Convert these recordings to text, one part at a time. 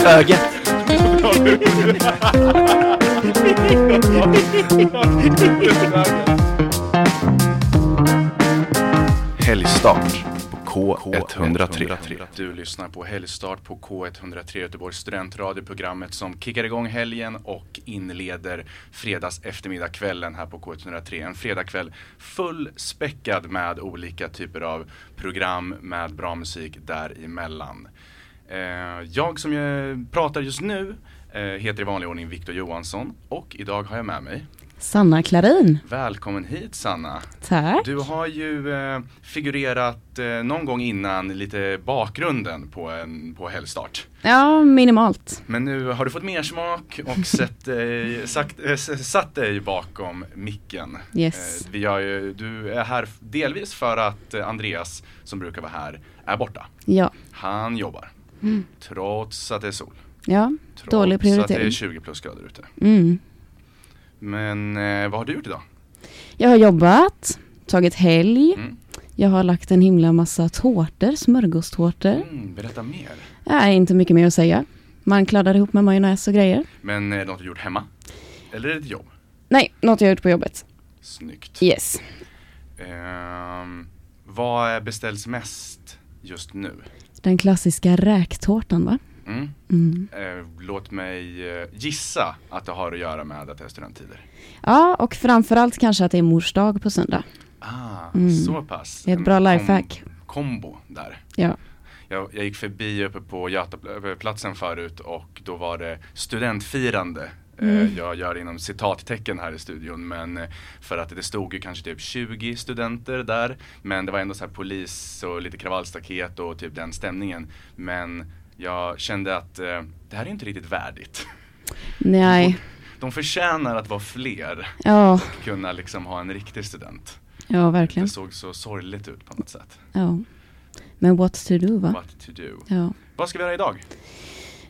Brunögat. Helgstart på K103. Du lyssnar på Helgstart på K103 Göteborgs studentradio, programmet som kickar igång helgen och inleder fredags eftermiddagskvällen här på K103. En fredagkväll fullspäckad med olika typer av program med bra musik däremellan. Eh, jag som jag pratar just nu eh, heter i vanlig ordning Viktor Johansson och idag har jag med mig Sanna Klarin. Välkommen hit Sanna! Tack. Du har ju eh, figurerat eh, någon gång innan lite bakgrunden på, en, på Helgstart. Ja, minimalt. Men nu har du fått mer smak och sett, sagt, eh, s- satt dig bakom micken. Yes. Vi har ju, du är här delvis för att Andreas, som brukar vara här, är borta. Ja, Han jobbar. Trots att det är sol. ja. Trots Dålig att det är prioritering. 20 plusgrader ute. Mm. Men eh, vad har du gjort idag? Jag har jobbat, tagit helg. Mm. Jag har lagt en himla massa tårtor, smörgåstårtor. Mm, berätta mer. Nej, inte mycket mer att säga. Man kladdar ihop med majonnäs och grejer. Men är det något du gjort hemma? Eller är det ett jobb? Nej, något jag gjort på jobbet. Snyggt. Yes. Ehm, vad beställs mest just nu? Den klassiska räktårtan va? Mm. Mm. Eh, låt mig eh, gissa att det har att göra med att det är studenttider. Ja, och framförallt kanske att det är mors dag på söndag. Ah, Mm. så pass. Det är ett bra kom- lifehack. kombo där. Ja. Jag, jag gick förbi uppe på Götaplatsen förut och då var det studentfirande. Eh, Mm. Jag gör inom citattecken här i studion men eh, för att det stod ju kanske typ 20 studenter där. Men det var ändå så här polis och lite kravallstaket och typ den stämningen. Men jag kände att eh, det här är inte riktigt värdigt. Nej. De förtjänar att vara fler Ja, och kunna liksom ha en riktig student. ja Det verkligen. såg så sorgligt ut på något sätt. Ja. Men what to do va? What to do. Ja. Vad ska vi göra idag?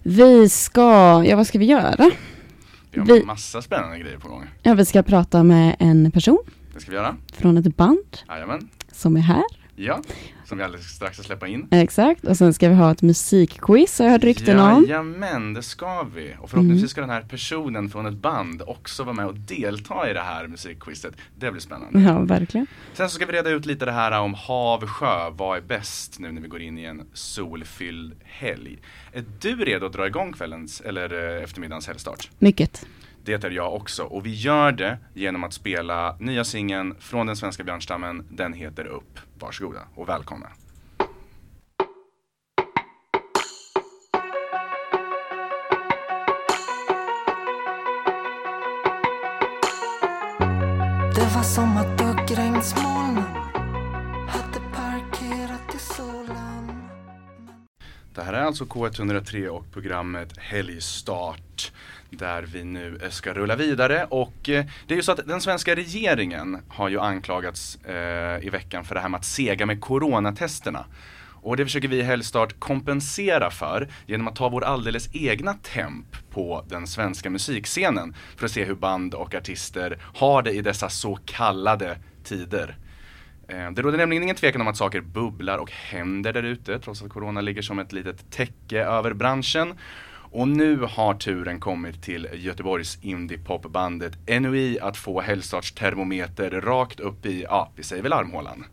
Vi ska, ja vad ska vi göra? Vi har Vi- massa spännande grejer på gång. Ja, vi ska prata med en person Det ska vi göra. från ett band Jajamän. som är här. Ja, som vi alldeles strax ska släppa in. Exakt, och sen ska vi ha ett musikquiz har jag hört rykten om. Jajamän, det ska vi. Och förhoppningsvis ska den här personen från ett band också vara med och delta i det här musikquizet. Det blir spännande. Ja, verkligen. Sen så ska vi reda ut lite det här om hav, sjö, vad är bäst nu när vi går in i en solfylld helg. Är du redo att dra igång kvällens eller eh, eftermiddagens helgstart? Mycket. Det är jag också och vi gör det genom att spela nya singeln från den svenska björnstammen. Den heter Upp. Varsågoda och välkomna. Det var som att duggregnsmolnen hade parkerat i solen Det här är alltså K103 och programmet Helgstart där vi nu eh, ska rulla vidare och eh, det är ju så att den svenska regeringen har ju anklagats eh, i veckan för det här med att sega med coronatesterna. Och det försöker vi i Helgstart kompensera för genom att ta vår alldeles egna temp på den svenska musikscenen för att se hur band och artister har det i dessa så kallade tider. Eh, det råder nämligen ingen tvekan om att saker bubblar och händer där ute trots att corona ligger som ett litet täcke över branschen. Och nu har turen kommit till Göteborgs indiepopbandet NOI att få Helgstarts termometer rakt upp i, ja, vi säger väl armhålan.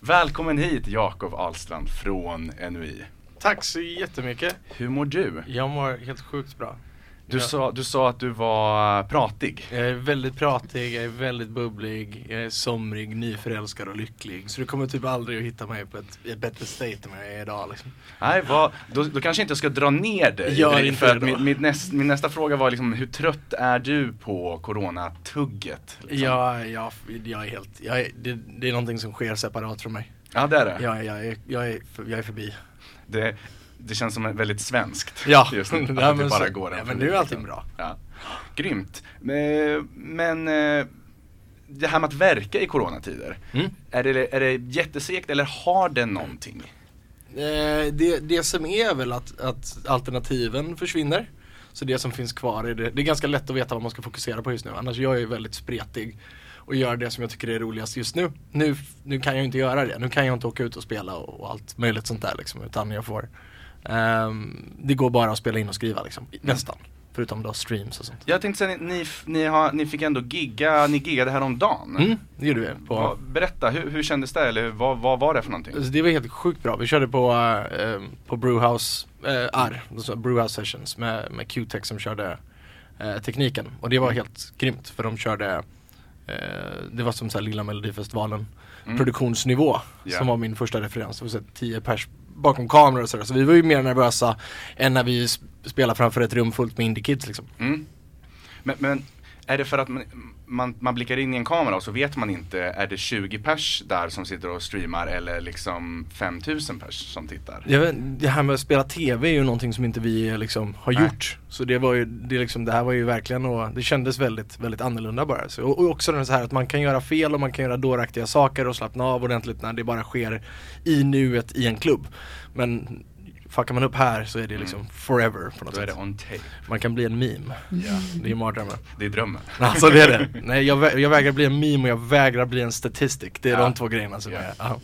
Välkommen hit Jakob Ahlstrand från NOI. Tack så jättemycket. Hur mår du? Jag mår helt sjukt bra. Du, Ja. sa, du sa att du var pratig. Jag är väldigt pratig, jag är väldigt bubblig, jag är somrig, nyförälskad och lycklig. Så du kommer typ aldrig att hitta mig på ett, ett bättre state än jag är idag liksom. Nej, vad, då, då kanske jag inte ska dra ner dig. Gör inte för det att min, näst, min nästa fråga var liksom, hur trött är du på coronatugget? Liksom? Jag, jag, jag är helt, jag är, det, det är någonting som sker separat från mig. Ja det är det. Jag, är- jag, är, jag, är, jag är förbi. Det, det känns som väldigt svenskt Ja, just nu. Att Ja, det bara så- går ja, men det är liksom. bra. Ja. Grymt. Men, eh, det här med att verka i coronatider, Mm. är, det, är det jättesegt eller har det någonting? Eh, det, det som är väl att, att alternativen försvinner. Så det som finns kvar är det, det är ganska lätt att veta vad man ska fokusera på just nu. Annars jag är ju väldigt spretig och gör det som jag tycker är roligast just nu. Nu, nu kan jag inte göra det. Nu kan jag inte åka ut och spela och, och allt möjligt sånt där liksom. Utan jag får ehm, Det går bara att spela in och skriva liksom. Nästan. Förutom då streams och sånt. Jag tänkte säga, ni, ni, har, ni fick ändå gigga, ni giggade häromdagen. Mm, det gjorde vi. På, Berätta, hur, hur kändes det? Eller vad, vad var det för någonting? Alltså, det var helt sjukt bra. Vi körde på, eh, på Brewhouse, eh, R, alltså Brewhouse Sessions med, med Q-Tech som körde eh, tekniken. Och det var helt grymt för de körde, eh, det var som så här lilla melodifestivalen Mm. produktionsnivå Ja. som var min första referens. Det var så här 10 pers bakom kameror och sådär. Så vi var ju mer nervösa än när vi spelade framför ett rum fullt med indie-kids liksom. Mm. Men, men är det för att man, man, man blickar in i en kamera och så vet man inte, är det 20 pers där som sitter och streamar eller liksom 5000 pers som tittar? Jag vet, det här med att spela TV är ju någonting som inte vi liksom har Nej. gjort. Så det var ju, det, liksom, det här var ju verkligen och det kändes väldigt, väldigt annorlunda bara. Så, och, och också den så här att man kan göra fel och man kan göra dåraktiga saker och slappna av ordentligt när det bara sker i nuet i en klubb. Men fuckar man upp här så är det liksom forever på något Då är det sätt. on tape. Man kan bli en meme. Ja. Det är mardrömmen. Det är drömmen. Alltså det är det. Nej jag, vä- jag vägrar bli en meme och jag vägrar bli en statistic. Det är Ja. de två grejerna som Ja. är, ja.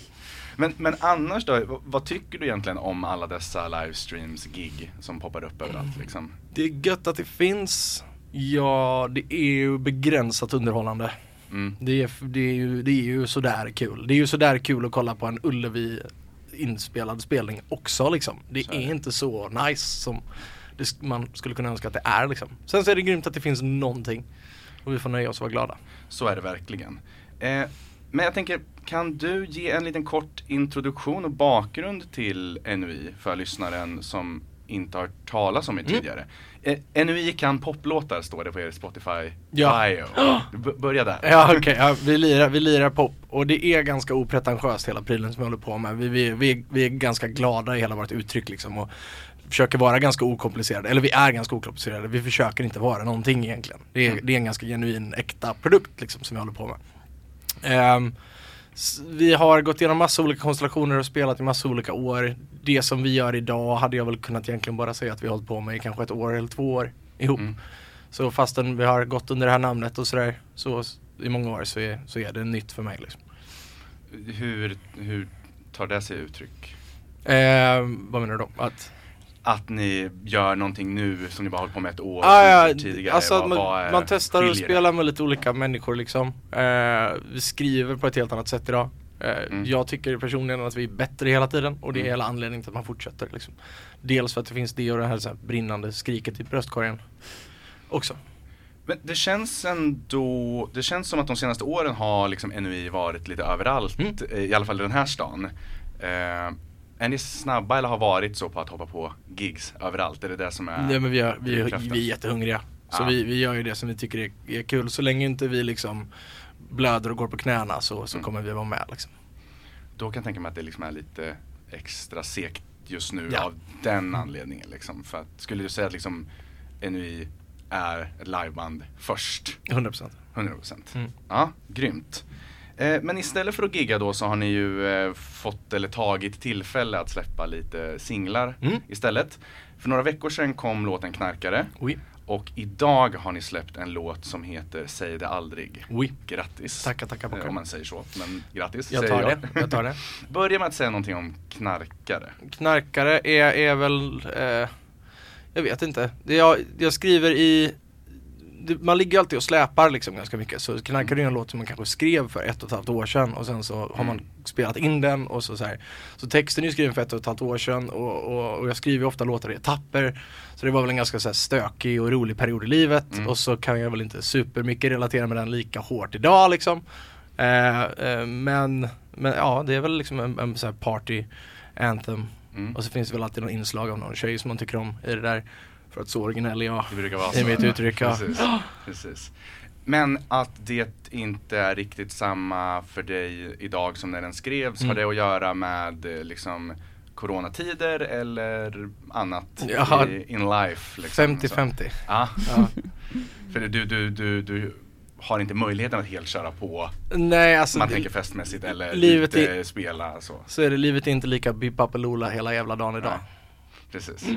Men, men annars då, vad, vad tycker du egentligen om alla dessa livestreams, gig som poppar upp överallt liksom? Det är gött att det finns. Ja, det är ju begränsat underhållande. Mm. Det är, det är, ju, det är ju sådär kul. Det är ju sådär kul att kolla på en Ullevi inspelad spelning också liksom. Det Så är det. inte så nice som det, man skulle kunna önska att det är liksom. Sen så är det grymt att det finns någonting. Och vi får nöja oss och vara glada. Så är det verkligen. Eh, men jag tänker, kan du ge en liten kort introduktion och bakgrund till NUI för lyssnaren som inte har hört talas om er Mm. tidigare? Eh, NUI kan poplåtar står det på er Spotify Ja. bio. Börja där. Ja okej, ja, vi, lirar, vi lirar pop och det är ganska opretentiöst hela prylen som vi håller på med. Vi, vi, vi, är- vi är ganska glada i hela vårt uttryck liksom och försöker vara ganska okomplicerade, eller vi är ganska okomplicerade, vi försöker inte vara någonting egentligen. Det är, Mm. det är en ganska genuin, äkta produkt liksom som vi håller på med. S- vi har gått igenom massa olika konstellationer och spelat i massa olika år. Det som vi gör idag hade jag väl kunnat egentligen bara säga att vi har hållit på med i kanske ett år eller två år ihop. Mm. Så fastän vi har gått under det här namnet och sådär så i många år så är, så är det nytt för mig liksom. Hur, hur tar det sig uttryck? Eh, vad menar du då? Att, Att ni gör någonting nu som ni bara hållit på med ett år ah, ja, inte tidigare? alltså att Vad- man, vad är- man testar att skiljer det? spela med lite olika människor liksom. Eh, vi skriver på ett helt annat sätt idag. Eh, Mm. Jag tycker personligen att vi är bättre hela tiden och det är Mm. hela anledningen till att man fortsätter liksom. Dels för att det finns det och det här, så här brinnande skriket i bröstkorgen också. Men det känns ändå, det känns som att de senaste åren har liksom NUI varit lite överallt, Mm. eh, i alla fall i den här stan. Eh, är ni snabba eller har varit så på att hoppa på gigs överallt? Är det det som är Nej men vi är, vi, är, vi är jättehungriga. Så Ja. vi, vi gör ju det som vi tycker är, är kul. Så länge inte vi liksom blöder och går på knäna så, så Mm. kommer vi vara med liksom. Då kan jag tänka mig att det liksom är lite extra segt just nu Ja. av den anledningen. Liksom. För att, skulle du säga att liksom NUI är ett liveband först? 100%. 100%. Mm. Ja, grymt. Eh, men istället för att gigga då så har ni ju eh, fått eller tagit tillfälle att släppa lite singlar Mm. istället. För några veckor sedan kom låten Knarkare Oui. och idag har ni släppt en låt som heter Säg det aldrig. Oui. Grattis. Tackar, tackar, Eh, tackar. Om man säger så, men grattis Jag tar jag. det, jag tar det. Börja med att säga någonting om Knarkare. Knarkare är, är väl, eh, jag vet inte. Jag, jag skriver i, man ligger alltid och släpar liksom ganska mycket. Så Knarkare är en låt som man kanske skrev för ett och ett halvt år sedan och sen så har man Mm. spelat in den och så, så här. Så texten är ju skriven för ett och ett halvt år sedan och, och, och jag skriver ofta låtar i etapper. Så det var väl en ganska så här stökig och rolig period i livet Mm. och så kan jag väl inte supermycket relatera med den lika hårt idag liksom. Eh, eh, men, men ja, det är väl liksom en, en så här party anthem. Mm. Och så finns det väl alltid någon inslag av någon tjej som man tycker om i det där. För att så originell är jag. Det brukar vara I så. mitt uttryck. Precis. Precis. Men att det inte är riktigt samma för dig idag som när den skrevs, har Mm. det att göra med eh, liksom coronatider eller annat Ja. i, in life? Liksom, 50-50. Ja, för du, du, du, du har inte möjligheten att helt köra på, Nej alltså, man det- tänker festmässigt eller livet ute, är- spela så. så är det livet är inte lika bippapeloola hela jävla dagen idag. Nej. Precis.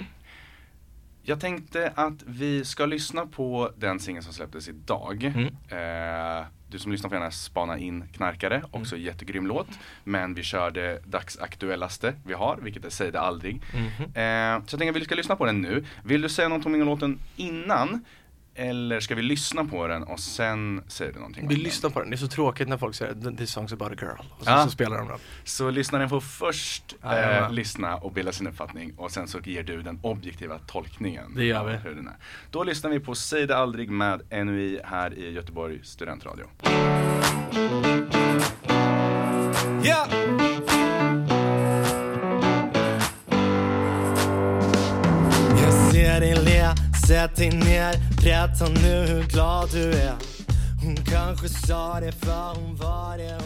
Jag tänkte att vi ska lyssna på den singeln som släpptes idag. Mm. Eh, du som lyssnar får gärna spana in Knarkare, också jättegrym låt. Men vi kör det dagsaktuellaste vi har, vilket är Säg det aldrig. Mhm. Eh, så jag tänker att vi ska lyssna på den nu. Vill du säga någonting om låten innan? Eller ska vi lyssna på den och sen säger du någonting Vi lyssnar på den, det är så tråkigt när folk säger this song's about a girl och sen Ja. så spelar de den. Så lyssnaren får först Ja, jag eh, lyssna och bilda sin uppfattning och sen så ger du den objektiva tolkningen. Det gör av vi. Hur den är. Då lyssnar vi på Säg det aldrig med NUI här i Göteborg studentradio. Ja! Jag ser dig le, sätt dig ner Berätta nu hur glad du är Hon kanske sa det för hon var det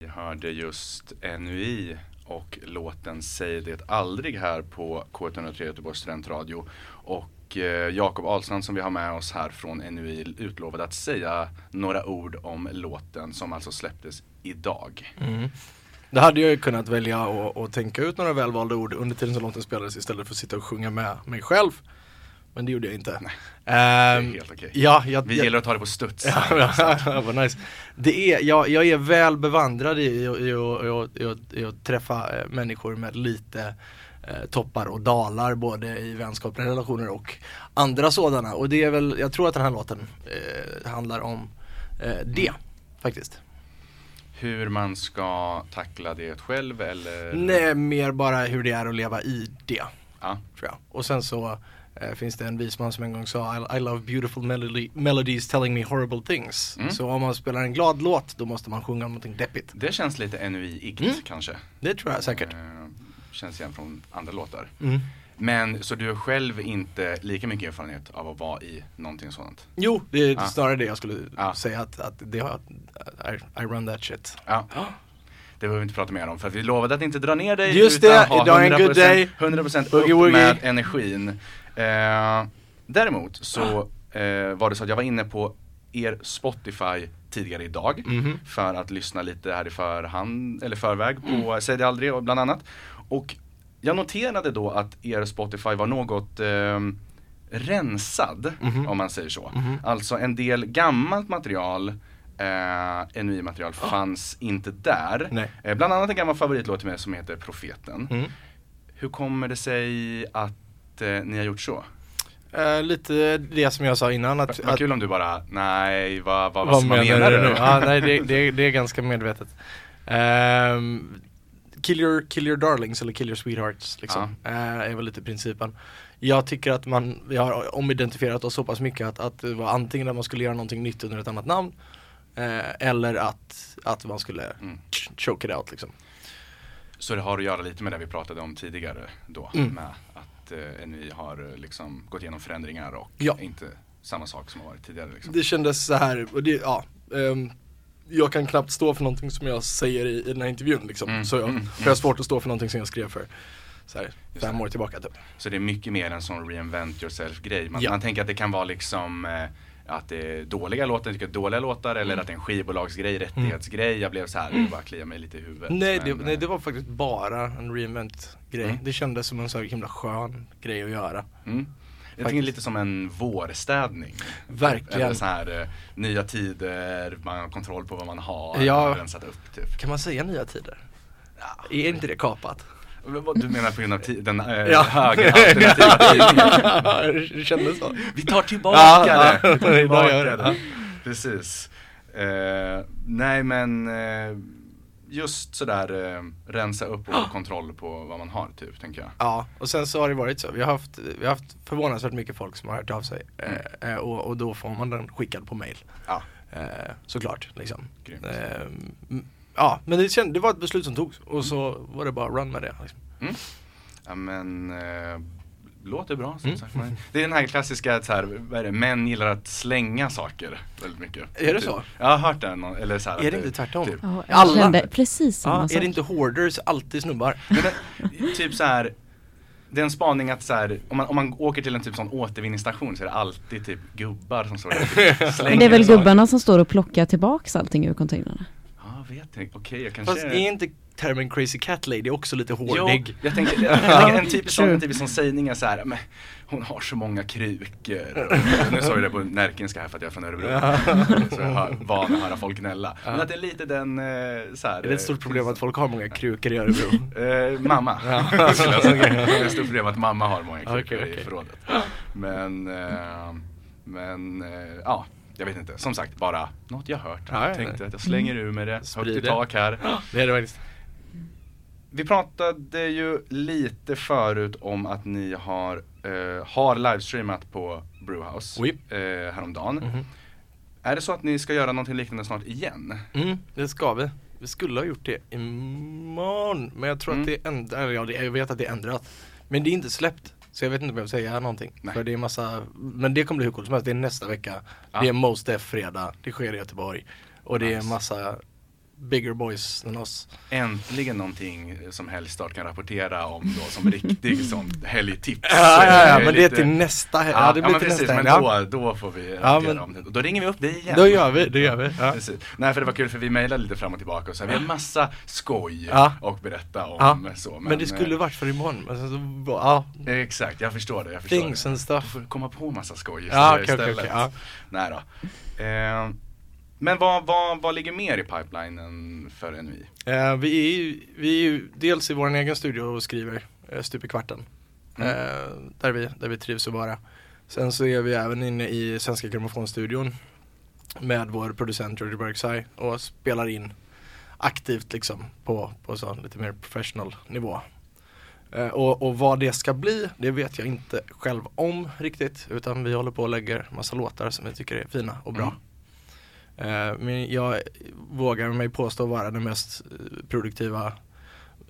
Vi hörde just NUI och låten Säg det aldrig här på K103 Göteborgs studentradio. Och eh, Jakob Ahlstrand som vi har med oss här från NUI utlovade att säga några ord om låten som alltså släpptes idag. Det hade jag ju kunnat välja och, och tänka ut några välvalda ord under tiden som låten spelades istället för att sitta och sjunga med mig själv. Men det gjorde jag inte. Nej, Det Det är helt okej. Ja, jag, Vi jag, gillar att ta det på studs. Ja, ja, vad nice. Det är, jag, jag är väl bevandrad i, i, i, i, i, att träffa eh, människor med lite eh, toppar och dalar både i vänskapliga relationer och andra sådana. Och det är väl, jag tror att den här låten eh, handlar om eh, det faktiskt. Hur man ska tackla det själv eller? Nej, mer bara hur det är att leva i det. Ja. Tror jag. Och sen så eh, finns det en visman som en gång sa I, I love beautiful melody, melodies telling me horrible things. Mm. Så om man spelar en glad låt då måste man sjunga om någonting deppigt. Det känns lite NUI-igt Mm. kanske. Det tror jag säkert. Eh, känns igen från andra låtar. Mm. Men så du har själv inte lika mycket erfarenhet av att vara i någonting sådant? Jo, det är Ja. snarare det jag skulle Ja. säga att, att det har, I, I run that shit. Ja. Det behöver vi inte prata mer om för att vi lovade att inte dra ner dig Just utan det, idag är en 100%, good day. 100% Boogie upp woogie. med energin. Eh, däremot så eh, var det så att jag var inne på er Spotify tidigare idag Mhm. för att lyssna lite här i förhand, eller förväg på Säg det aldrig och bland annat. Och jag noterade då att er Spotify var något eh, rensad, Mhm. om man säger så. Mhm. Alltså en del gammalt material, eh, NUI-material fanns inte där. Eh, bland annat en gammal favoritlåt till mig som heter Profeten. Mm. Hur kommer det sig att eh, ni har gjort så? Eh, lite det som jag sa innan att, Vad kul om du bara, nej vad, vad, vad vad, vad menar du? Ja, nej det, det, det är ganska medvetet. Ehm, kill, your, kill your darlings eller kill your sweethearts liksom. Eh, är väl lite principen. Jag tycker att man, vi har omidentifierat oss så pass mycket att, att det var antingen att man skulle göra någonting nytt under ett annat namn eh, eller att, att man skulle Mm. ch- choke it out liksom. Så det har att göra lite med det vi pratade om tidigare då, Mm. med att eh, NUI har eh, liksom gått igenom förändringar och Ja. inte samma sak som har varit tidigare liksom. Det kändes så här, och det, ja ehm, Jag kan knappt stå för någonting som jag säger i, i den här intervjun liksom. Mm, Så jag, mm, för jag har svårt att stå för någonting som jag skrev för så här, fem det. år tillbaka typ. Så det är mycket mer en sån reinvent yourself grej. Man, Ja. man tänker att det kan vara liksom eh, att det är dåliga låtar, tycker dåliga låtar eller Mm. att det är en skivbolagsgrej, rättighetsgrej. Jag blev så här, det bara kliar mig lite i huvudet. Nej det, Men, nej eh, det var faktiskt bara en reinvent grej. Mm. Det kändes som en så här himla skön grej att göra. Mm. Jag Faktiskt. tänker lite som en vårstädning. Verkligen. Eller så här eh, nya tider, man har kontroll på vad man har, Ja. man har rensat upp typ. Kan man säga nya tider? Är inte det kapat? Du menar på grund av den eh, Ja. högre alternativa tidningen? det kändes så. Vi tar tillbaka Ja, det! ja, Vi tar tillbaka det. Precis. Eh, nej men eh, just sådär eh, rensa upp och ha kontroll på vad man har typ, tänker jag. Ja, och sen så har det varit så. Vi har haft, vi har haft förvånansvärt mycket folk som har hört av sig. Mm. Eh, eh, och, och då får man den skickad på mail. Ja, Eh, såklart, liksom. Eh, ja, men det, känd, det var ett beslut som togs och så var det bara run med det. Liksom. Ja men, eh, låter bra som Mm. sagt. Det är den här klassiska, att så här, vad är det, män gillar att slänga saker väldigt mycket. Är det Typ. så? Jag har hört det, någon- eller så här, Är det inte tvärtom? Typ. Jag Alla. kände precis samma Ja, sak. är det inte hoarders alltid snubbar? Men, typ så här. Det är en spaning att så här, om, man, om man åker till en typ sån återvinningsstation så är det alltid typ gubbar som står där och typ slänger Men det är väl saker. gubbarna som står och plockar tillbaks allting ur containrarna? Ja, vet inte. Okej, jag kanske... Fast är inte termen crazy cat lady också lite Jo, hårdig? jag tänker, jag tänker en typisk sån, typisk sån sägning är så här, men hon har så många krukor. nu sa jag det på närkinska här för att jag är från Örebro. så jag har van att höra folk gnälla. Men att det är lite den, eh, så här, Är det ett stort eh, problem att folk har många krukor i Örebro? Eh, mamma. Ja. Det är ett stort problem att mamma har många krukor Okej, i okej. förrådet. Men, eh, men eh, ja, jag vet inte. Som sagt, bara något jag hört. Ja, ja, Tänkte ja. att jag slänger ur med det, högt i tak här. Det är det faktiskt. Vi pratade ju lite förut om att ni har, eh, har livestreamat på Brewhouse Oui. eh, häromdagen. Mhm. Är det så att ni ska göra någonting liknande snart igen? Mm, det ska vi. Vi skulle ha gjort det imorgon, men jag tror Mm. att det är ändrat, ja, jag vet att det är ändrat. Men det är inte släppt, så jag vet inte om jag vill säga någonting. Nej. För det är massa, men det kommer bli hur coolt som helst, det är nästa vecka. Ja. Det är Most Def fredag, det sker i Göteborg. Och det är Nice. massa bigger boys än oss. Äntligen någonting som Helgstart kan rapportera om då som riktig sån helgtips. Ja, ja, ja, men det är till nästa helg. Ja, det ja blir men till precis, nästa men då, Ja. då får vi Ja, rapportera men- om det. Då ringer vi upp dig igen. Då gör vi, det gör vi. Ja. Precis. Nej för det var kul för vi mejlade lite fram och tillbaka och så här, vi har massa skoj Ja. och berätta om Ja. så. Men, det skulle eh, varit för imorgon. Men sen så, ja, Exakt, jag förstår det. Jag förstår things det. and Du stuff. får komma på massa skoj Ja, istället. okej, okej, ja. Nej då. Eh, men vad, vad, vad ligger mer i pipelinen för en vi? Eh, vi, är ju, vi är ju dels i vår egen studio och skriver eh, stup i kvarten. Mm. Eh, där, vi, där vi trivs att vara. Sen så är vi även inne i Svenska Grammofonstudion med vår producent Georgie Bergsay och spelar in aktivt liksom på, på så lite mer professional nivå. Eh, och, och vad det ska bli, det vet jag inte själv om riktigt utan vi håller på och lägger massa låtar som vi tycker är fina och bra. Mm. Eh, Men jag vågar mig påstå vara den mest eh, produktiva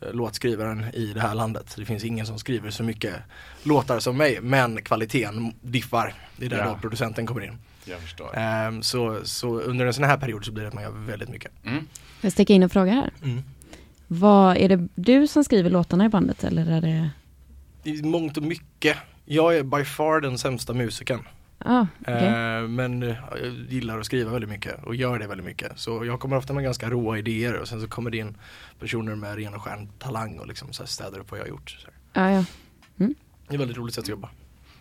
eh, låtskrivaren i det här landet. Det finns ingen som skriver så mycket låtar som mig, men kvaliteten diffar. Det är där Ja. då producenten kommer in. Jag förstår. Ehm, Så, så under en sån här period så blir det att man gör väldigt mycket. Mm. Jag sticka in en fråga här? Vad, är det du som skriver låtarna i bandet eller är det? I mångt och mycket. Jag är by far den sämsta musikern. Ah, okej. Eh, men eh, jag gillar att skriva väldigt mycket och gör det väldigt mycket. Så jag kommer ofta med ganska råa idéer och sen så kommer det in personer med ren och skär talang och liksom så här städar upp vad jag har gjort. Så här. Ja, ja. Det är ett väldigt roligt sätt att jobba.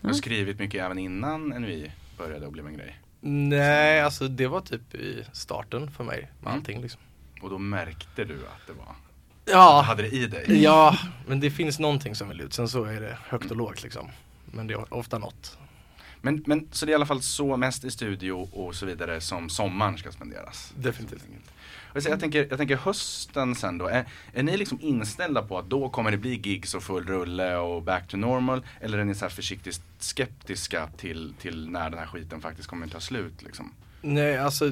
Du har skrivit mycket även innan NUI började att bli en grej. Nej, alltså det var typ i starten för mig med Mm. allting liksom. Och då märkte du att det var, du Ja, hade det i dig. ja, men det finns någonting som vill ut. Sen så är det högt och lågt liksom. Men det är ofta något. Men, men så det är i alla fall så mest i studio och så vidare som sommaren ska spenderas. Definitivt. Jag tänker, jag tänker hösten sen då, är, är ni liksom inställda på att då kommer det bli gigs och full rulle och back to normal? Eller är ni så här försiktigt skeptiska till, till när den här skiten faktiskt kommer ta slut liksom? Nej, alltså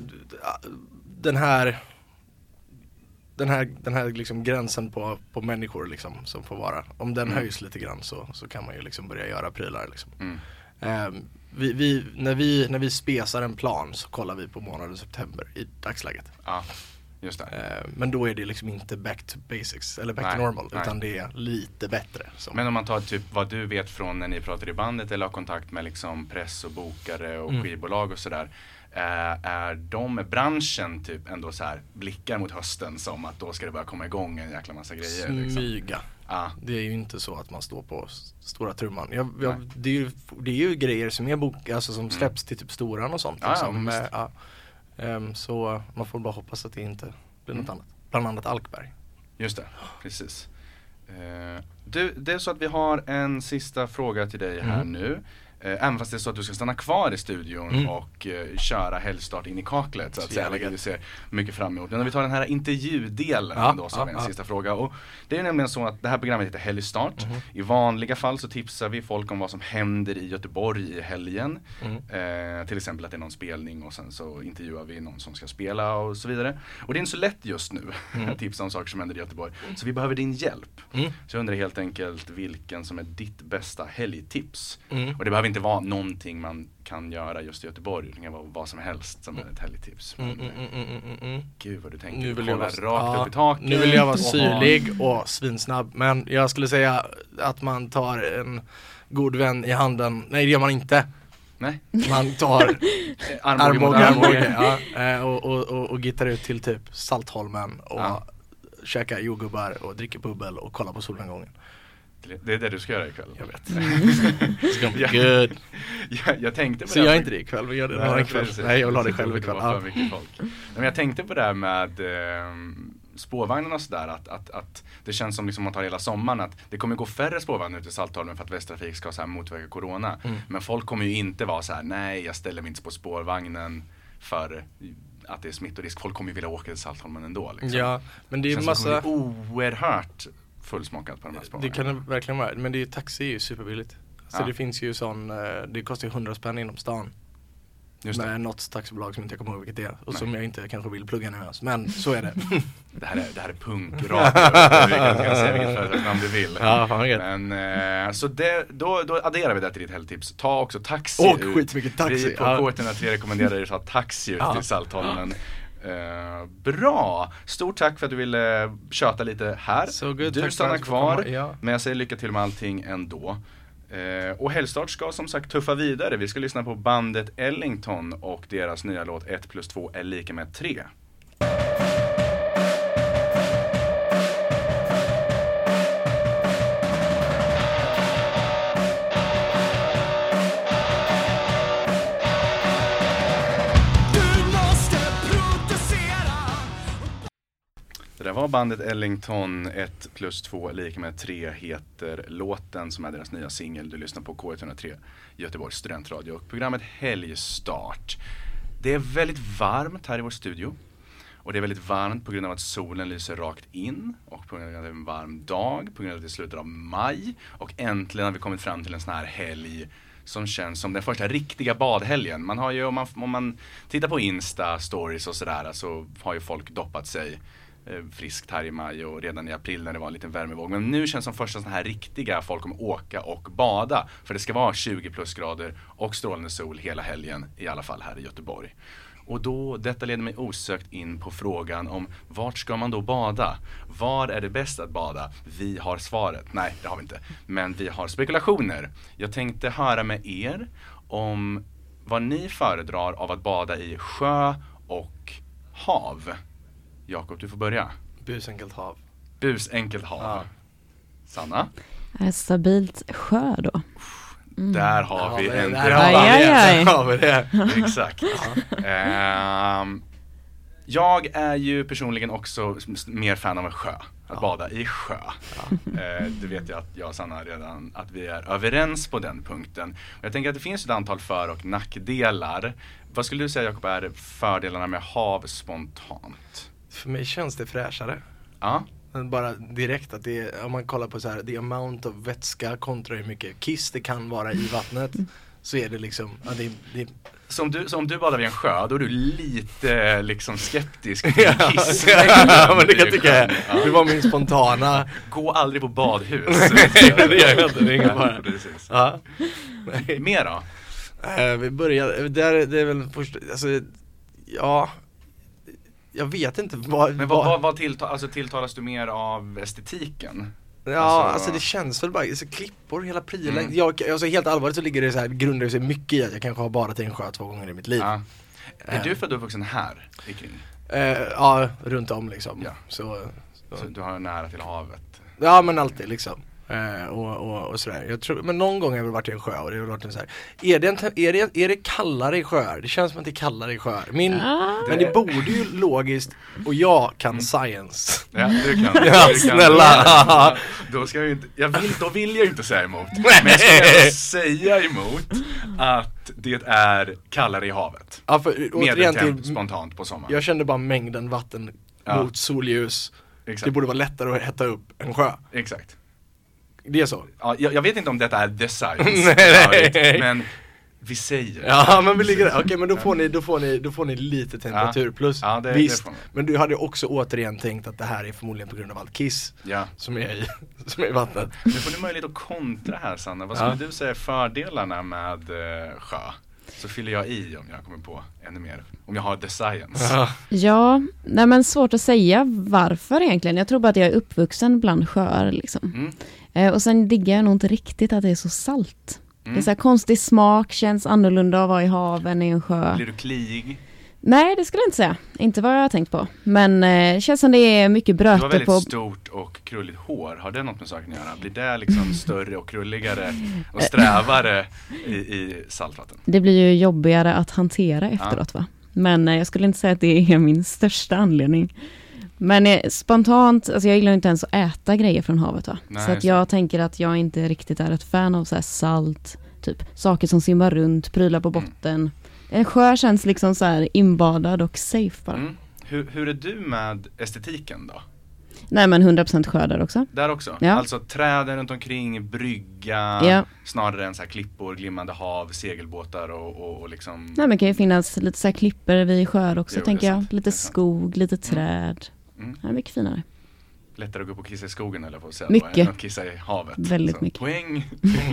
den här den här, den här liksom gränsen på, på människor liksom som får vara, om den Mm. höjs lite grann så, så kan man ju liksom börja göra prylar liksom. Mm. Ehm, vi, vi, när, vi, när vi spesar en plan så kollar vi på månaden september i dagsläget. Ja, just det. Ehm, men då är det liksom inte back to basics eller back Nej, to normal nej. utan det är lite bättre. Så. Men om man tar typ vad du vet från när ni pratar i bandet eller har kontakt med liksom press och bokare och Mm. skivbolag och sådär. Eh, är de, branschen typ ändå så här blickar mot hösten som att då ska det börja komma igång en jäkla massa grejer? Liksom. Ja, Det är ju inte så att man står på stora trumman. Jag, jag, det, är ju, det är ju grejer som är bok, alltså som släpps till typ Storan och sånt. Ja, liksom. men ja. Ehm, så man får bara hoppas att det inte blir något Mm. annat. Bland annat Alkberg. just det. Precis. Eh, du, det är så att vi har en sista fråga till dig här Mm. nu. Eh, även fast det är så att du ska stanna kvar i studion Mm. och eh, köra helgstart in i kaklet så att säga. Vilket vi ser mycket fram emot. Men om vi tar den här intervjudelen Ja, då så ja, vi en ja. sista fråga. Och det är nämligen så att det här programmet heter Helgstart. Mhm. I vanliga fall så tipsar vi folk om vad som händer i Göteborg i helgen. Mm. Eh, till exempel att det är någon spelning och sen så intervjuar vi någon som ska spela och så vidare. Och det är inte så lätt just nu att tipsa om saker som händer i Göteborg. Så vi behöver din hjälp. Mm. Så jag undrar helt enkelt vilken som är ditt bästa helgtips. Mm. Och det behöver inte vara någonting man kan göra just i Göteborg. Det kan vara vad som helst som är ett helgtips. Mm, mm, mm, mm, mm, mm. Gud vad du tänker. Nu vill, jag vara, rakt ja, upp i taket. nu vill jag vara syrlig och svinsnabb Men jag skulle säga att man tar en god vän i handen Nej det gör man inte Nej, Man tar armbåge, armbåge. ja, eh, och, och, och, och gittar ut till typ Saltholmen och Ja. käkar jordgubbar och dricker bubbel och kollar på solnedgången Det är det du ska göra ikväll. Jag vet It's gonna be good Jag, jag tänkte på Så det. gör här- inte det ikväll, vi gör det Nej, någon kväll precis. Nej jag vill ha det själv ikväll folk. Nej, Men jag tänkte på det här med eh, spårvagnarna och sådär att, att, att det känns som liksom om man tar hela sommaren att det kommer gå färre spårvagnar ut i Saltholmen för att Västtrafik ska så här motverka Corona. Mm. Men folk kommer ju inte vara så här: nej jag ställer mig inte på spårvagnen för att det är smittorisk. Folk kommer ju vilja åka till Saltholmen ändå. Liksom. Ja, men det är känns massa det oerhört fullsmockat på de här Det spårvagnarna. kan det verkligen vara, men det är, taxi är ju superbilligt Så Ja. det finns ju sån, eh, det kostar ju 100 spänn inom stan Just det. Med något taxibolag som inte jag kommer ihåg vilket det är och Nej. som jag inte kanske vill plugga nu ens Men så är det Det här är, det här är punkradio. vi kan, kan säga vilket företagsnamn du vill. Ja, fan vad gött. Men, eh, så det, då, då adderar vi det till ditt helgtips. Ta också taxi Åk ut. skitmycket taxi, Vi på ja. K103 rekommenderar dig att ta taxi ut Ja. till Saltholmen. Eh, bra! Stort tack för att du ville tjata lite här. So good, du stannar kvar, ja. men jag säger lycka till med allting ändå. Eh, och Helgstart ska som sagt tuffa vidare. Vi ska lyssna på bandet Ellington och deras nya låt 1 plus 2 är lika med 3. Det där var bandet Ellington 1 plus 2 lika med 3 heter låten som är deras nya singel. Du lyssnar på K103 Göteborgs studentradio och programmet Helgstart. Det är väldigt varmt här i vår studio. Och det är väldigt varmt på grund av att solen lyser rakt in och på grund av att det är en varm dag, på grund av att det är slutet av maj och äntligen har vi kommit fram till en sån här helg som känns som den första riktiga badhelgen. Man har ju, om man, om man tittar på Insta, stories och sådär så har ju folk doppat sig Eh, friskt här i maj och redan i april när det var en liten värmevåg. Men nu känns som första sån här riktiga folk kommer åka och bada. För det ska vara 20 plusgrader och strålande sol hela helgen, i alla fall här i Göteborg. Och då, detta leder mig osökt in på frågan om vart ska man då bada? Var är det bäst att bada? Vi har svaret. Nej, det har vi inte. Men vi har spekulationer. Jag tänkte höra med er om vad ni föredrar av att bada i sjö och hav. Jakob, du får börja. Busenkelt hav Busenkelt hav. Ja. Sanna? Är Stabilt sjö då? Där har vi en Där bra- har vi Aj, aj, det, aj. där har vi det Exakt. Ehm, jag är ju personligen också mer fan av en sjö. Att bada i sjö. Eh, det vet jag att jag och Sanna redan, att vi är överens på den punkten. Jag tänker att det finns ett antal för och nackdelar. Vad skulle du säga Jakob är fördelarna med hav spontant? För mig känns det fräschare Ja, Men Bara direkt att det är, om man kollar på så här, the amount of vätska kontra hur mycket kiss det kan vara i vattnet Så är det liksom, ja, det, det, så om du, så om du badar vid en sjö, då är du lite liksom skeptisk till kiss. ja men det kan jag tycka Ja. det var min spontana Gå aldrig på badhus. Det gör jag inte, det är ingen fara. Ja. Mer då? Eh, vi börjar, där, det är väl först, alltså, ja Jag vet inte vad, Men vad, vad, vad tillta, alltså tilltalas du mer av estetiken? Ja, Alltså- alltså, det känns väl bara, alltså, klippor hela prylen. Mm. Jag, alltså helt allvarligt så ligger det så här, grundar det sig mycket i att jag kanske har badat i en sjö två gånger i mitt liv. Ja. Är Eh. du född och uppvuxen här? Eh, ja, runt om liksom. Ja. Så, så. Så du har nära till havet? Ja men alltid liksom. Eh, och, och, och sådär. Jag tror, men någon gång har jag väl varit i en sjö och det har varit en så här. Är det, en, är, det, är det kallare i sjöar? Det känns som att det är kallare i sjöar. Min, Ah. Men det borde ju logiskt, och jag kan science. Ja, du kan. Ja, du kan. snälla. Då ska jag inte, jag vill, då vill jag ju inte säga emot. Men jag ska säga emot att det är kallare i havet. Ja, för, återigen till, spontant på sommaren. jag kände bara mängden vatten Ja. mot solljus. Exakt. Det borde vara lättare att hetta upp en sjö. Exakt. Det är så. Ja, jag, jag vet inte om detta är the science, Nej, nej. Men vi säger Ja men vi ligger där, okej men då får ni, då får ni, då får ni lite temperatur plus Ja, det- det Visst, man. men du hade också återigen tänkt att det här är förmodligen på grund av allt kiss Ja. som är i, som är i vattnet Nu får du möjlighet att kontra här Sanna. Vad skulle Ja. du säga är fördelarna med eh, sjö? Så fyller jag i om jag kommer på ännu mer. Om jag har the science. Ja, nej men svårt att säga varför egentligen. Jag tror bara att jag är uppvuxen bland sjöar liksom. Mm. Eh, och sen diggar jag nog inte riktigt att det är så salt. Det är Mm. så här konstig smak, känns annorlunda att vara i haven i en sjö. Blir du kliig? Nej, det skulle jag inte säga. Inte vad jag har tänkt på. Men eh, det känns som det är mycket Du har bröte väldigt på... stort och krulligt hår. Har det något med saken att göra? Blir det liksom större och krulligare och strävare i, i saltvatten? Det blir ju jobbigare att hantera efteråt va. Men eh, jag skulle inte säga att det är min största anledning. Men eh, spontant, alltså jag gillar inte ens att äta grejer från havet va. Nej, så att jag tänker att jag inte riktigt är ett fan av så salt, typ saker som simmar runt, prylar på Mm. botten. En sjö känns liksom så här inbadad och safe bara. Mm. Hur, hur är du med estetiken då? Nej men 100% sjö där också. Där också? Ja. Alltså träden runt omkring, brygga, Ja. snarare än så här klippor, glimmande hav, segelbåtar och, och, och liksom Nej men det kan ju finnas lite så här klipper vid sjöar också Jo, tänker jag. Lite skog, lite träd. Mm. Ja, mycket finare. lättare att gå upp och kissa i skogen eller på att säga Mycket. än att kissa i havet. Väldigt mycket. Poäng,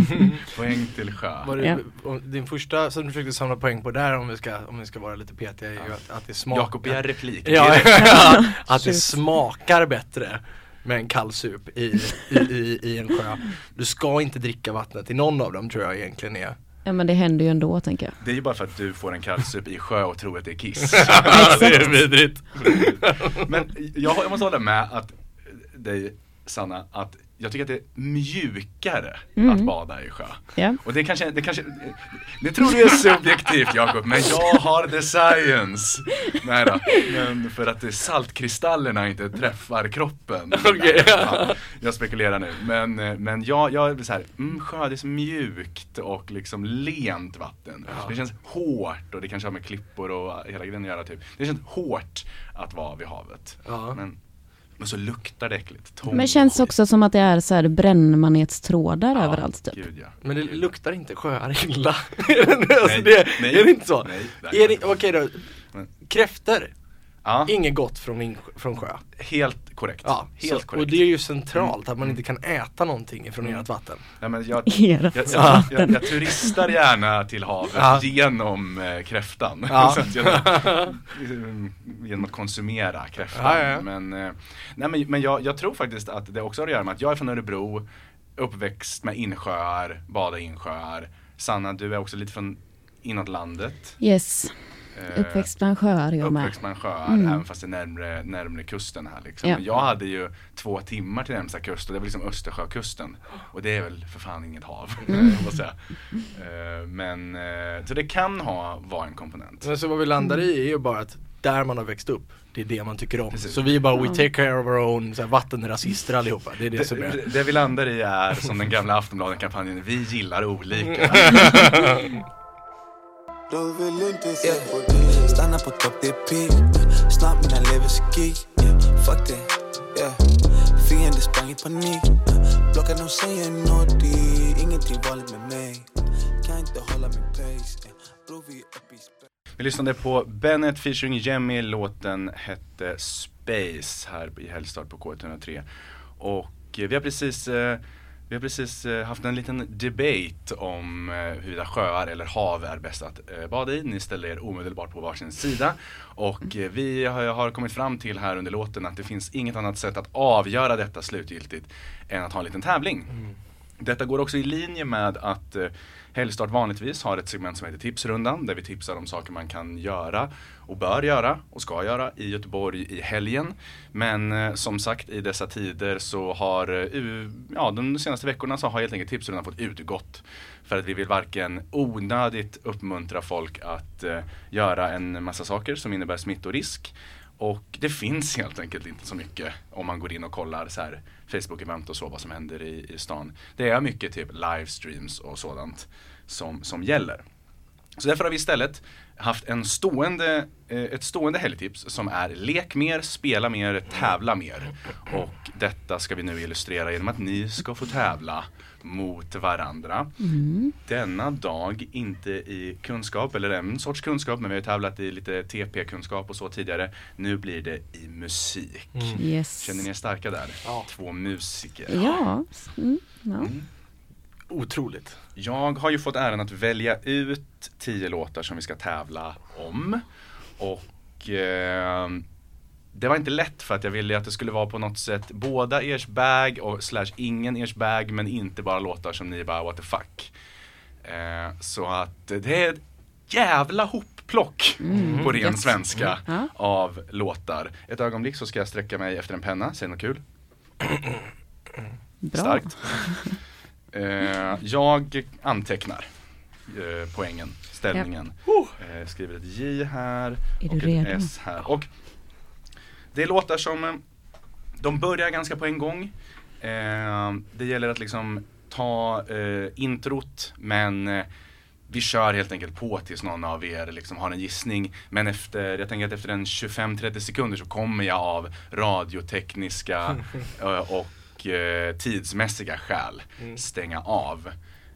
poäng till sjö. Var det, Ja. Din första som du försökte samla poäng på där om vi ska, om vi ska vara lite petiga är ju att, att det smakar Jakob begär replik. Ja, att det smakar bättre med en kallsup i, i, i, i en sjö. Du ska inte dricka vattnet i någon av dem tror jag egentligen är. Ja men det händer ju ändå tänker jag. Det är ju bara för att du får en kallsup i sjö och tror att det är kiss. det är vidrigt. Men jag, jag måste hålla med att dig Sanna, att jag tycker att det är mjukare Mm. att bada i sjö. Ja. Och det kanske, det kanske, det tror du är subjektivt Jakob, men jag har the science. Nej då, men för att saltkristallerna inte träffar kroppen. Okej. Ja, jag spekulerar nu, men, eh, men jag, jag är så här, mm, sjö det är så mjukt och liksom lent vatten. Det känns hårt och det kanske har med klippor och hela grejen att göra typ. Det känns hårt att vara vid havet. Ja. Men, men så luktar det äckligt. Tom Men känns också som att det är så här brännmanetstrådar Ja, överallt typ. Gud, ja. Men det luktar inte sjöar illa? alltså Nej, det, nej, är det inte så? nej, nej. är det, okej då, kräftor, Ja, inget gott från, från sjö. helt korrekt. Ja, helt så, korrekt. och det är ju centralt att man Mm. inte kan äta någonting ifrån Mm. ert vatten. Nej, men jag, Ert jag, jag, jag, jag turistar gärna till havet Ja. genom eh, kräftan. Ja. Så att jag, mm, genom att konsumera kräftan. Ja, ja, ja. Men, eh, nej, men, men jag, jag tror faktiskt att det också har att göra med att jag är från Örebro, uppväxt med insjöar, bada insjöar. Sanna, du är också lite från inåt landet. Yes, uppväxt bland sjöar jag med. Uppväxt bland sjöar, Mm. även fast det är närmre, närmre kusten här liksom. Ja. Jag hade ju två timmar till närmsta kust och det var liksom Östersjökusten. Och det är väl för fan inget hav, Mm. säga. Eh, Men, eh, så det kan ha, vara en komponent. Men så vad vi landar i är ju bara att där man har växt upp, det är det man tycker om. Precis. Så vi är bara, we take care of our own, så här, vattenrasister allihopa. Det är det, Det, som är. det, det vi landar i är som den gamla Aftonbladet-kampanjen, vi gillar olika. Du vill inte se på det Stanna på topp, det är peak. Snabbt mina lever skik yeah. Fuck det, yeah. Fiender sprang i panik Blockar de säger nåt, ingenting vanligt med mig. Kan inte hålla min pace. Yeah. Bror vi är uppe i spä- Vi lyssnade på Bennett featuring Jemmy, låten hette Space här i helgstart på K103. Och eh, vi har precis, eh, vi har precis eh, haft en liten debate om eh, huruvida sjöar eller hav är bäst att eh, bada i. Ni ställer er omedelbart på varsin sida. Och vi har, har kommit fram till här under låten att det finns inget annat sätt att avgöra detta slutgiltigt än att ha en liten tävling. Mm. Detta går också i linje med att eh, Helgstart vanligtvis har ett segment som heter Tipsrundan där vi tipsar om saker man kan göra och bör göra och ska göra i Göteborg i helgen. Men eh, som sagt i dessa tider så har, eh, ja de senaste veckorna så har helt enkelt Tipsrundan fått utgått. För att vi vill varken onödigt uppmuntra folk att göra en massa saker som innebär smittorisk och det finns helt enkelt inte så mycket om man går in och kollar så här Facebook-event och så vad som händer i, i stan. Det är mycket typ livestreams och sådant som, som gäller. Så därför har vi istället haft en stående, eh, ett stående helgtips som är lek mer, spela mer, tävla mer. Och detta ska vi nu illustrera genom att ni ska få tävla mot varandra. Denna dag inte i kunskap, eller en sorts kunskap, men vi har ju tävlat i lite TP-kunskap och så tidigare. Nu blir det i musik. Yes. Känner ni er starka där? Ja. Två musiker. Ja. Mm, ja. Otroligt. Jag har ju fått äran att välja ut tio låtar som vi ska tävla om. Och eh, det var inte lätt för att jag ville att det skulle vara på något sätt båda ers bag och slash ingen ers bag men inte bara låtar som ni bara what the fuck. Eh, så att det är ett jävla hopplock på ren Yes. svenska Ja. av låtar. Ett ögonblick så ska jag sträcka mig efter en penna, säg något kul. Bra. Starkt. Eh, jag antecknar eh, poängen, ställningen. Eh, skriver ett J här Är och ett? S här. Och det låtar som, eh, de börjar ganska på en gång. Eh, det gäller att liksom ta eh, introt men vi kör helt enkelt på tills någon av er liksom har en gissning. Men efter, jag tänker att efter en 25-30 sekunder så kommer jag av radiotekniska och eh, tidsmässiga skäl stänga av.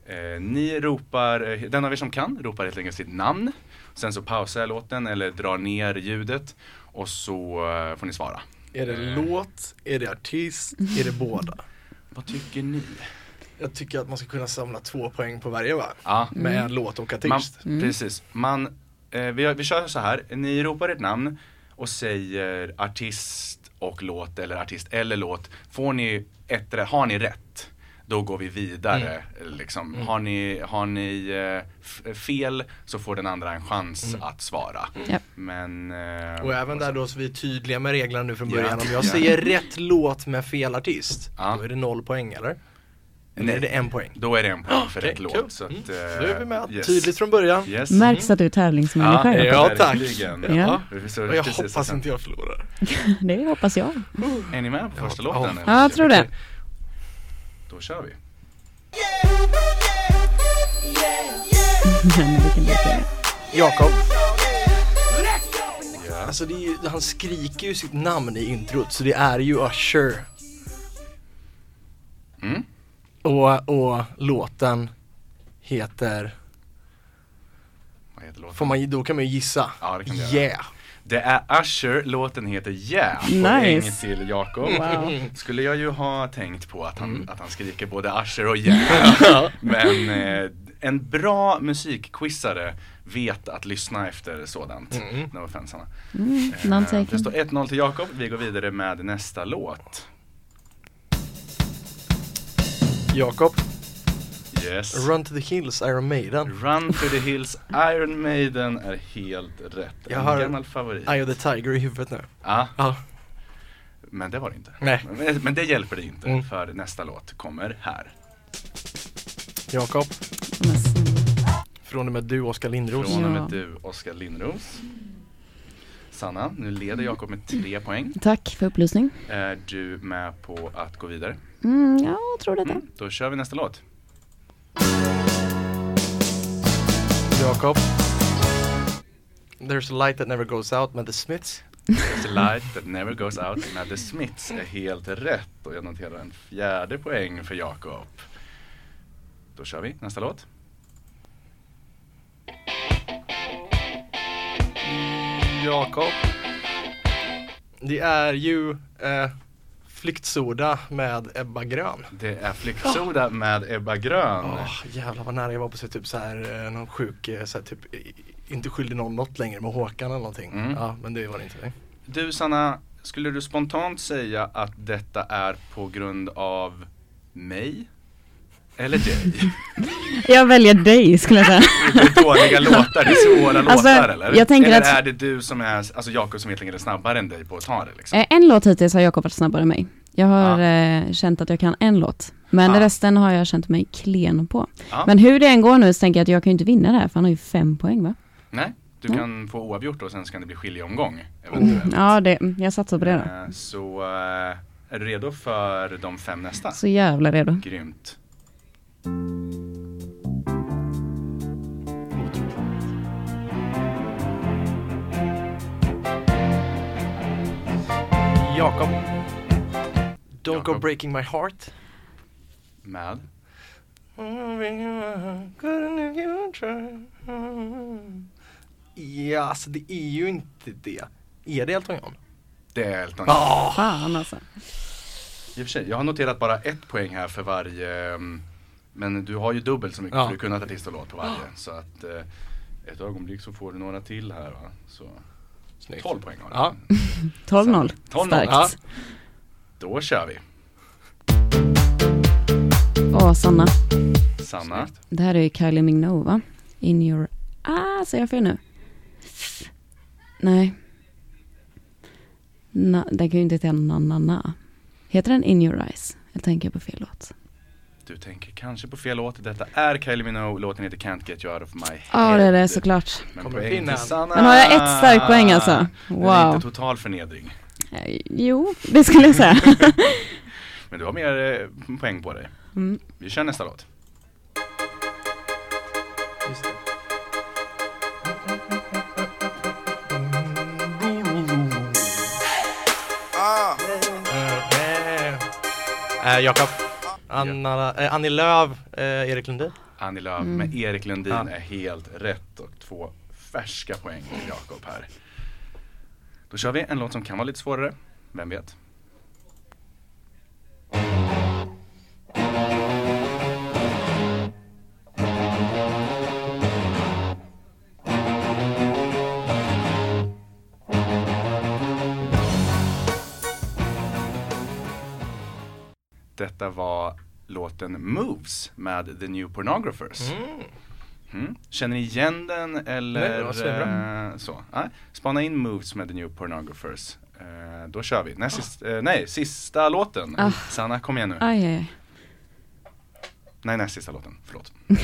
Eh, ni ropar, den av er som kan ropar helt enkelt sitt namn. Sen så pausar jag låten eller drar ner ljudet och så eh, får ni svara. Är det låt? Är det artist? Är det båda? Vad tycker ni? Jag tycker att man ska kunna samla två poäng på varje va? Ja, Med låt och Man, artist. Precis. Man, eh, vi, vi kör så här. Ni ropar ett namn och säger artist och låt eller artist eller låt. Får ni ett, har ni rätt? Då går vi vidare. Liksom. Har ni, har ni eh, fel så får den andra en chans att svara. Ja. Men, eh, Och även där då så vi är tydliga med reglerna nu från Ja. början. Om jag Ja. säger rätt låt med fel artist, Ja. då är det noll poäng eller? Eller Nej. är det en poäng? Då är det en poäng för Okej, rätt låt. Så att, Mm. eh, Då är vi med, yes. tydligt från början. Yes. Märks att du är tävlingsmänniska. Ja, Ja, tack. Ja. Så Och jag hoppas inte jag förlorar. Det hoppas jag. Är ni med på första Ja, låten? ja. Ja, jag tror det. Då kör vi. Det? Jakob. Ja. Alltså det är ju, han skriker ju sitt namn i introt så det är ju Usher. Mm. Och, och låten heter, Vad heter låten? får man, då kan man ju gissa. Ja, det kan göra. Yeah. Det är Usher, låten heter Yeah. Nice. Poäng till Jakob. Wow. Skulle jag ju ha tänkt på att han, att han skriker både Usher och Yeah. Men eh, en bra musikquizare vet att lyssna efter sådant. Mm. No offense Hanna. Mm, Eh, Det står 1-0 till Jakob. Vi går vidare med nästa låt. Jakob. Yes. Run to the hills, Iron Maiden. Run to the Hills, Iron Maiden är helt rätt. Jag en har- gammal favorit. Eye of the Tiger i huvudet nu. Ja, Ja. men det var det inte. Nej. Men, men det hjälper det inte Mm. för nästa låt kommer här. Jakob. Från och med du, Oskar Lindros. Från och med Ja. du, Oskar Lindros. Sanna, nu leder Jakob med tre poäng. Tack för upplysning. Är du med på att gå vidare? Mm, ja, jag tror detta. Mm, då kör vi nästa låt. Jakob. There's a light that never goes out med The Smiths. There's a light that never goes out med The Smiths är helt rätt och jag noterar en fjärde poäng för Jakob. Då kör vi nästa låt. Jakob. Det är ju eh, Flyktsoda med Ebba Grön. Det är Flyktsoda med Ebba Grön. Åh jävlar vad nära jag var på att typ så här eh, någon sjuk, eh, så här, typ inte skyldig någon något längre med Håkan eller någonting. Mm. Ja men det var det inte. Nej. Du Sanna, skulle du spontant säga att detta är på grund av mig? Eller dig? Jag väljer dig skulle jag säga. Det är dåliga låtar, det är svåra Alltså, låtar eller? jag tänker eller att- är det du som är, alltså Jakob som egentligen är snabbare än dig på att ta det liksom? Eh, En låt hittills har Jakob varit snabbare än mig. Jag har eh, känt att jag kan en låt. Men Ja. resten har jag känt mig klen på. Ja. Men hur det än går nu så tänker jag att jag kan ju inte vinna det här för han har ju fem poäng va? Nej, du Mm. kan få oavgjort och sen ska det bli skiljeomgång eventuellt. Ja, det, mm, jag satsar på det då. Eh, Så eh, är du redo för de fem nästa? Så jävla redo. Grymt. Jakob. Don't go Jakob. breaking my heart. Med? Ja, alltså det är ju inte det. Är det Elton John? Det är Elton John. Ah, Fan alltså. I och för sig, jag har noterat bara ett poäng här för varje mm, Men du har ju dubbelt så mycket Ja. för du kunde artist och låt på varje Så att eh, ett ögonblick så får du några till här va Så snyggt. 12 poäng har du Ja. 12-0. 12-0. Starkt. Ja. Då kör vi Åh, Sanna. Sanna Det här är ju Kylie Minogue va? In your... Ah, säger jag fel nu? Nej. Na, den kan ju inte heta na, na, na. Heter den In your eyes? Jag tänker på fel låt. Du tänker kanske på fel låt Detta är Kylie Minogue, låten heter Can't Get You Out of My Head Ja, det är det såklart. Men Kommer poäng pinnen. till Sanna Men har jag ett starkt poäng alltså? Det är Wow. inte total förnedring Eh, Jo, det skulle jag säga. Men du har mer eh, poäng på dig Mm. Vi kör nästa låt Just det. Anna, eh, Annie Lööf, eh, Erik Lundin. Annie Lööf Mm. med Erik Lundin Ja. är helt rätt och två färska poäng till Jakob här. Då kör vi en låt som kan vara lite svårare, vem vet? Detta var låten Moves med The New Pornographers. Mm. Mm. Känner ni igen den eller? Nej, eh, så. Nej. Spana in Moves med The New Pornographers. Eh, då kör vi. Näst, sist, eh, nej, sista låten. Ah. Sanna, kom igen nu. Aj, aj. Nej, näst sista låten. Förlåt.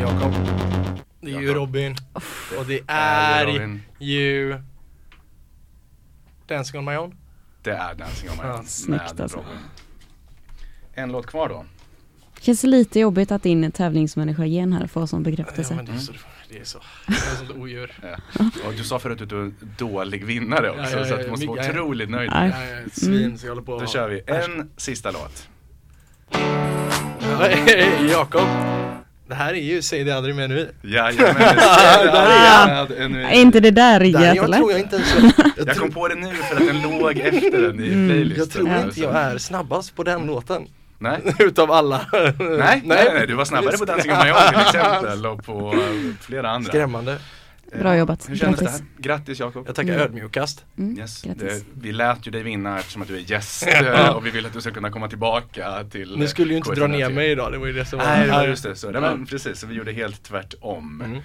Jakob. Det är ju. Robin. Och det Är är Robin. ju Dancing on my own. Det är Dancing on my Ja, own snyggt med alltså. En låt kvar då. Känns lite jobbigt att din tävlingsmänniska igen här får sån Ja, bekräftelse. men det är så, det är så, det är sånt odjur. Och du sa förut att du är en dålig vinnare också, Ja, ja, så att ja, du måste vara ja, ja. otroligt nöjd. Jag är ett svin så jag håller på Då kör vi en sista låt. Jakob. Det här är ju Säg det aldrig mer nu. Jajamän, Är inte det där riggat Där jag eller? tror jag inte ens jag, jag, kom på det nu för att den låg efter den i Mm. playlisten. jag tror inte jag är snabbast på den låten. Nej, Utav alla. nej, nej, nej, du var snabbare på Dancing on my own till exempel och på flera andra. Skrämmande. Eh, Bra jobbat. Hur kändes Grattis. det här? Grattis Jakob. Jag tackar Mm. ödmjukast. Mm, Yes, det, vi lät ju dig vinna eftersom att du är gäst eh, och vi vill att du ska kunna komma tillbaka till Ni skulle ju inte K103. dra ner mig idag, det var ju det som var Nej, var just det. Så, det var, precis, så vi gjorde helt tvärtom. Mm.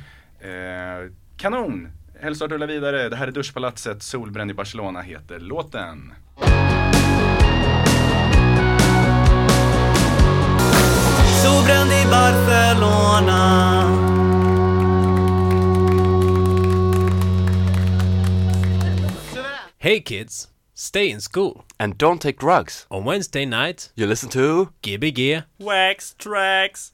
Eh, kanon! Hälsa och rulla vidare. Det här är Duschpalatset, Solbränd i Barcelona heter låten. Solbränd i Barcelona Hey kids, stay in school. And don't take drugs. On Wednesday night, You listen to Gbg Wax tracks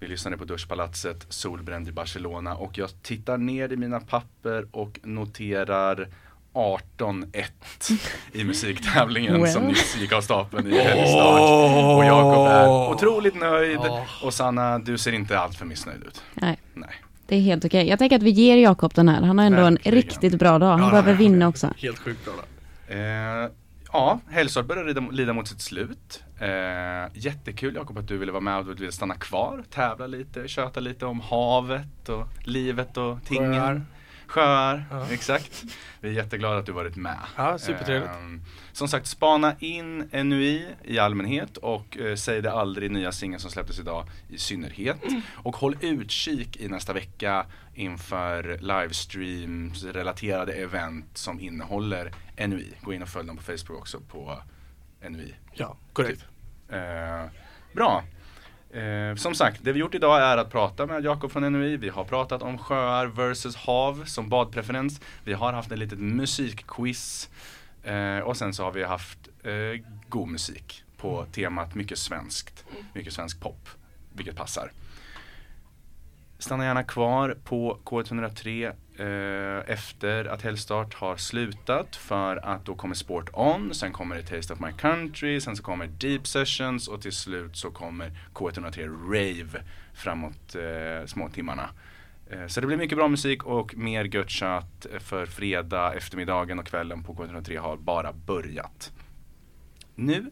Vi lyssnade på Duschpalatset, Solbränd i Barcelona och jag tittar ner i mina papper och noterar 18-1 i musiktävlingen Well. som nyss gick av stapeln i helgstart. Och Jakob är otroligt nöjd och Sanna, du ser inte allt för missnöjd ut. Nej, Nej. Det är helt okej. Jag tänker att vi ger Jakob den här. Han har ändå Verkligen. en riktigt bra dag. Han Ja, behöver vinna också. Helt sjukt bra då. Eh, ja, Hälsort börjar lida, lida mot sitt slut. Eh, jättekul Jakob att du ville vara med och du ville stanna kvar, tävla lite, köta lite om havet och livet och tingen. Sjöar. Ja. exakt. Vi är jätteglada att du varit med. Ja, supertrevligt. Ehm, som sagt, spana in NUI i allmänhet och eh, Säg det aldrig, nya singeln som släpptes idag i synnerhet. Och håll utkik i nästa vecka inför livestreams relaterade event som innehåller NUI. Gå in och följ dem på Facebook också på NUI. Ja, korrekt. Eh, bra. Eh, som sagt, det vi gjort idag är att prata med Jakob från NUI. Vi har pratat om sjöar versus hav som badpreferens. Vi har haft en litet musikquiz. Eh, och sen så har vi haft eh, god musik på temat mycket svenskt. Mycket svensk pop. Vilket passar. Stanna gärna kvar på K103 eh, Eh, efter att Helgstart har slutat för att då kommer Sport On, sen kommer det Taste of My Country, sen så kommer Deep Sessions och till slut så kommer K103 Rave framåt eh, småtimmarna. Eh, så det blir mycket bra musik och mer gött tjat för fredag eftermiddagen och kvällen på K103 har bara börjat. Nu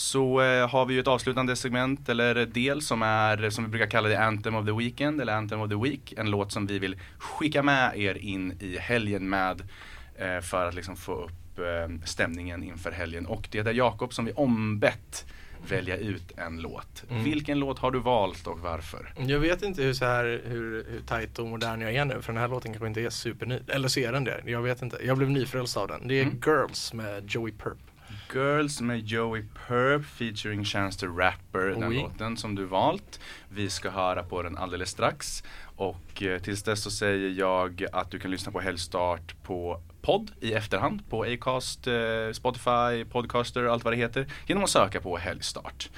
så eh, har vi ju ett avslutande segment eller del som är som vi brukar kalla det Anthem of the Weekend eller Anthem of the Week. En låt som vi vill skicka med er in i helgen med eh, för att liksom få upp eh, stämningen inför helgen. Och det är Jakob som vi ombett välja ut en låt. Mm. Vilken låt har du valt och varför? Jag vet inte hur, så här, hur, hur tajt och modern jag är nu för den här låten kanske inte är superny. Eller så är den det, jag vet inte. Jag blev nyfrälst av den. Det är Mm. Girls med Joey Perp. Girls med Joey Perp featuring Chance the Rapper, den Oui. låten som du valt. Vi ska höra på den alldeles strax. Och eh, tills dess så säger jag att du kan lyssna på Helgstart på podd i efterhand på Acast, eh, Spotify, Podcaster, allt vad det heter. Genom att söka på Helgstart.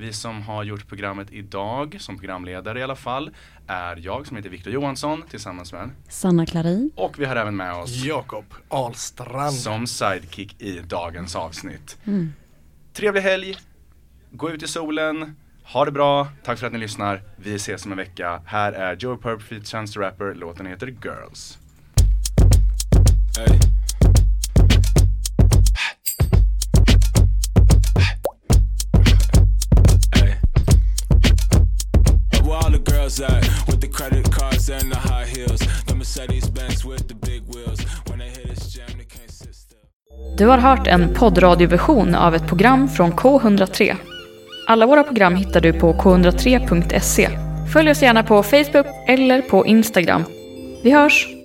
Vi som har gjort programmet idag, som programledare i alla fall, är jag som heter Viktor Johansson tillsammans med Sanna Klarin. och vi har även med oss Jakob Ahlstrand. som sidekick i dagens avsnitt. Mm. Trevlig helg, gå ut i solen, ha det bra, tack för att ni lyssnar. Vi ses om en vecka. Här är Joe Purp feat Chance the Rapper, låten heter Girls. Hey. Hey. Girls at with the credit cards and the high heels? The Mercedes Benz with the big wheels. When they hit this jam, they can't sit still. Du har hört en poddradioversion av ett program från K103. Alla våra program hittar du på k103.se. Följ oss gärna på Facebook eller på Instagram. Vi hörs!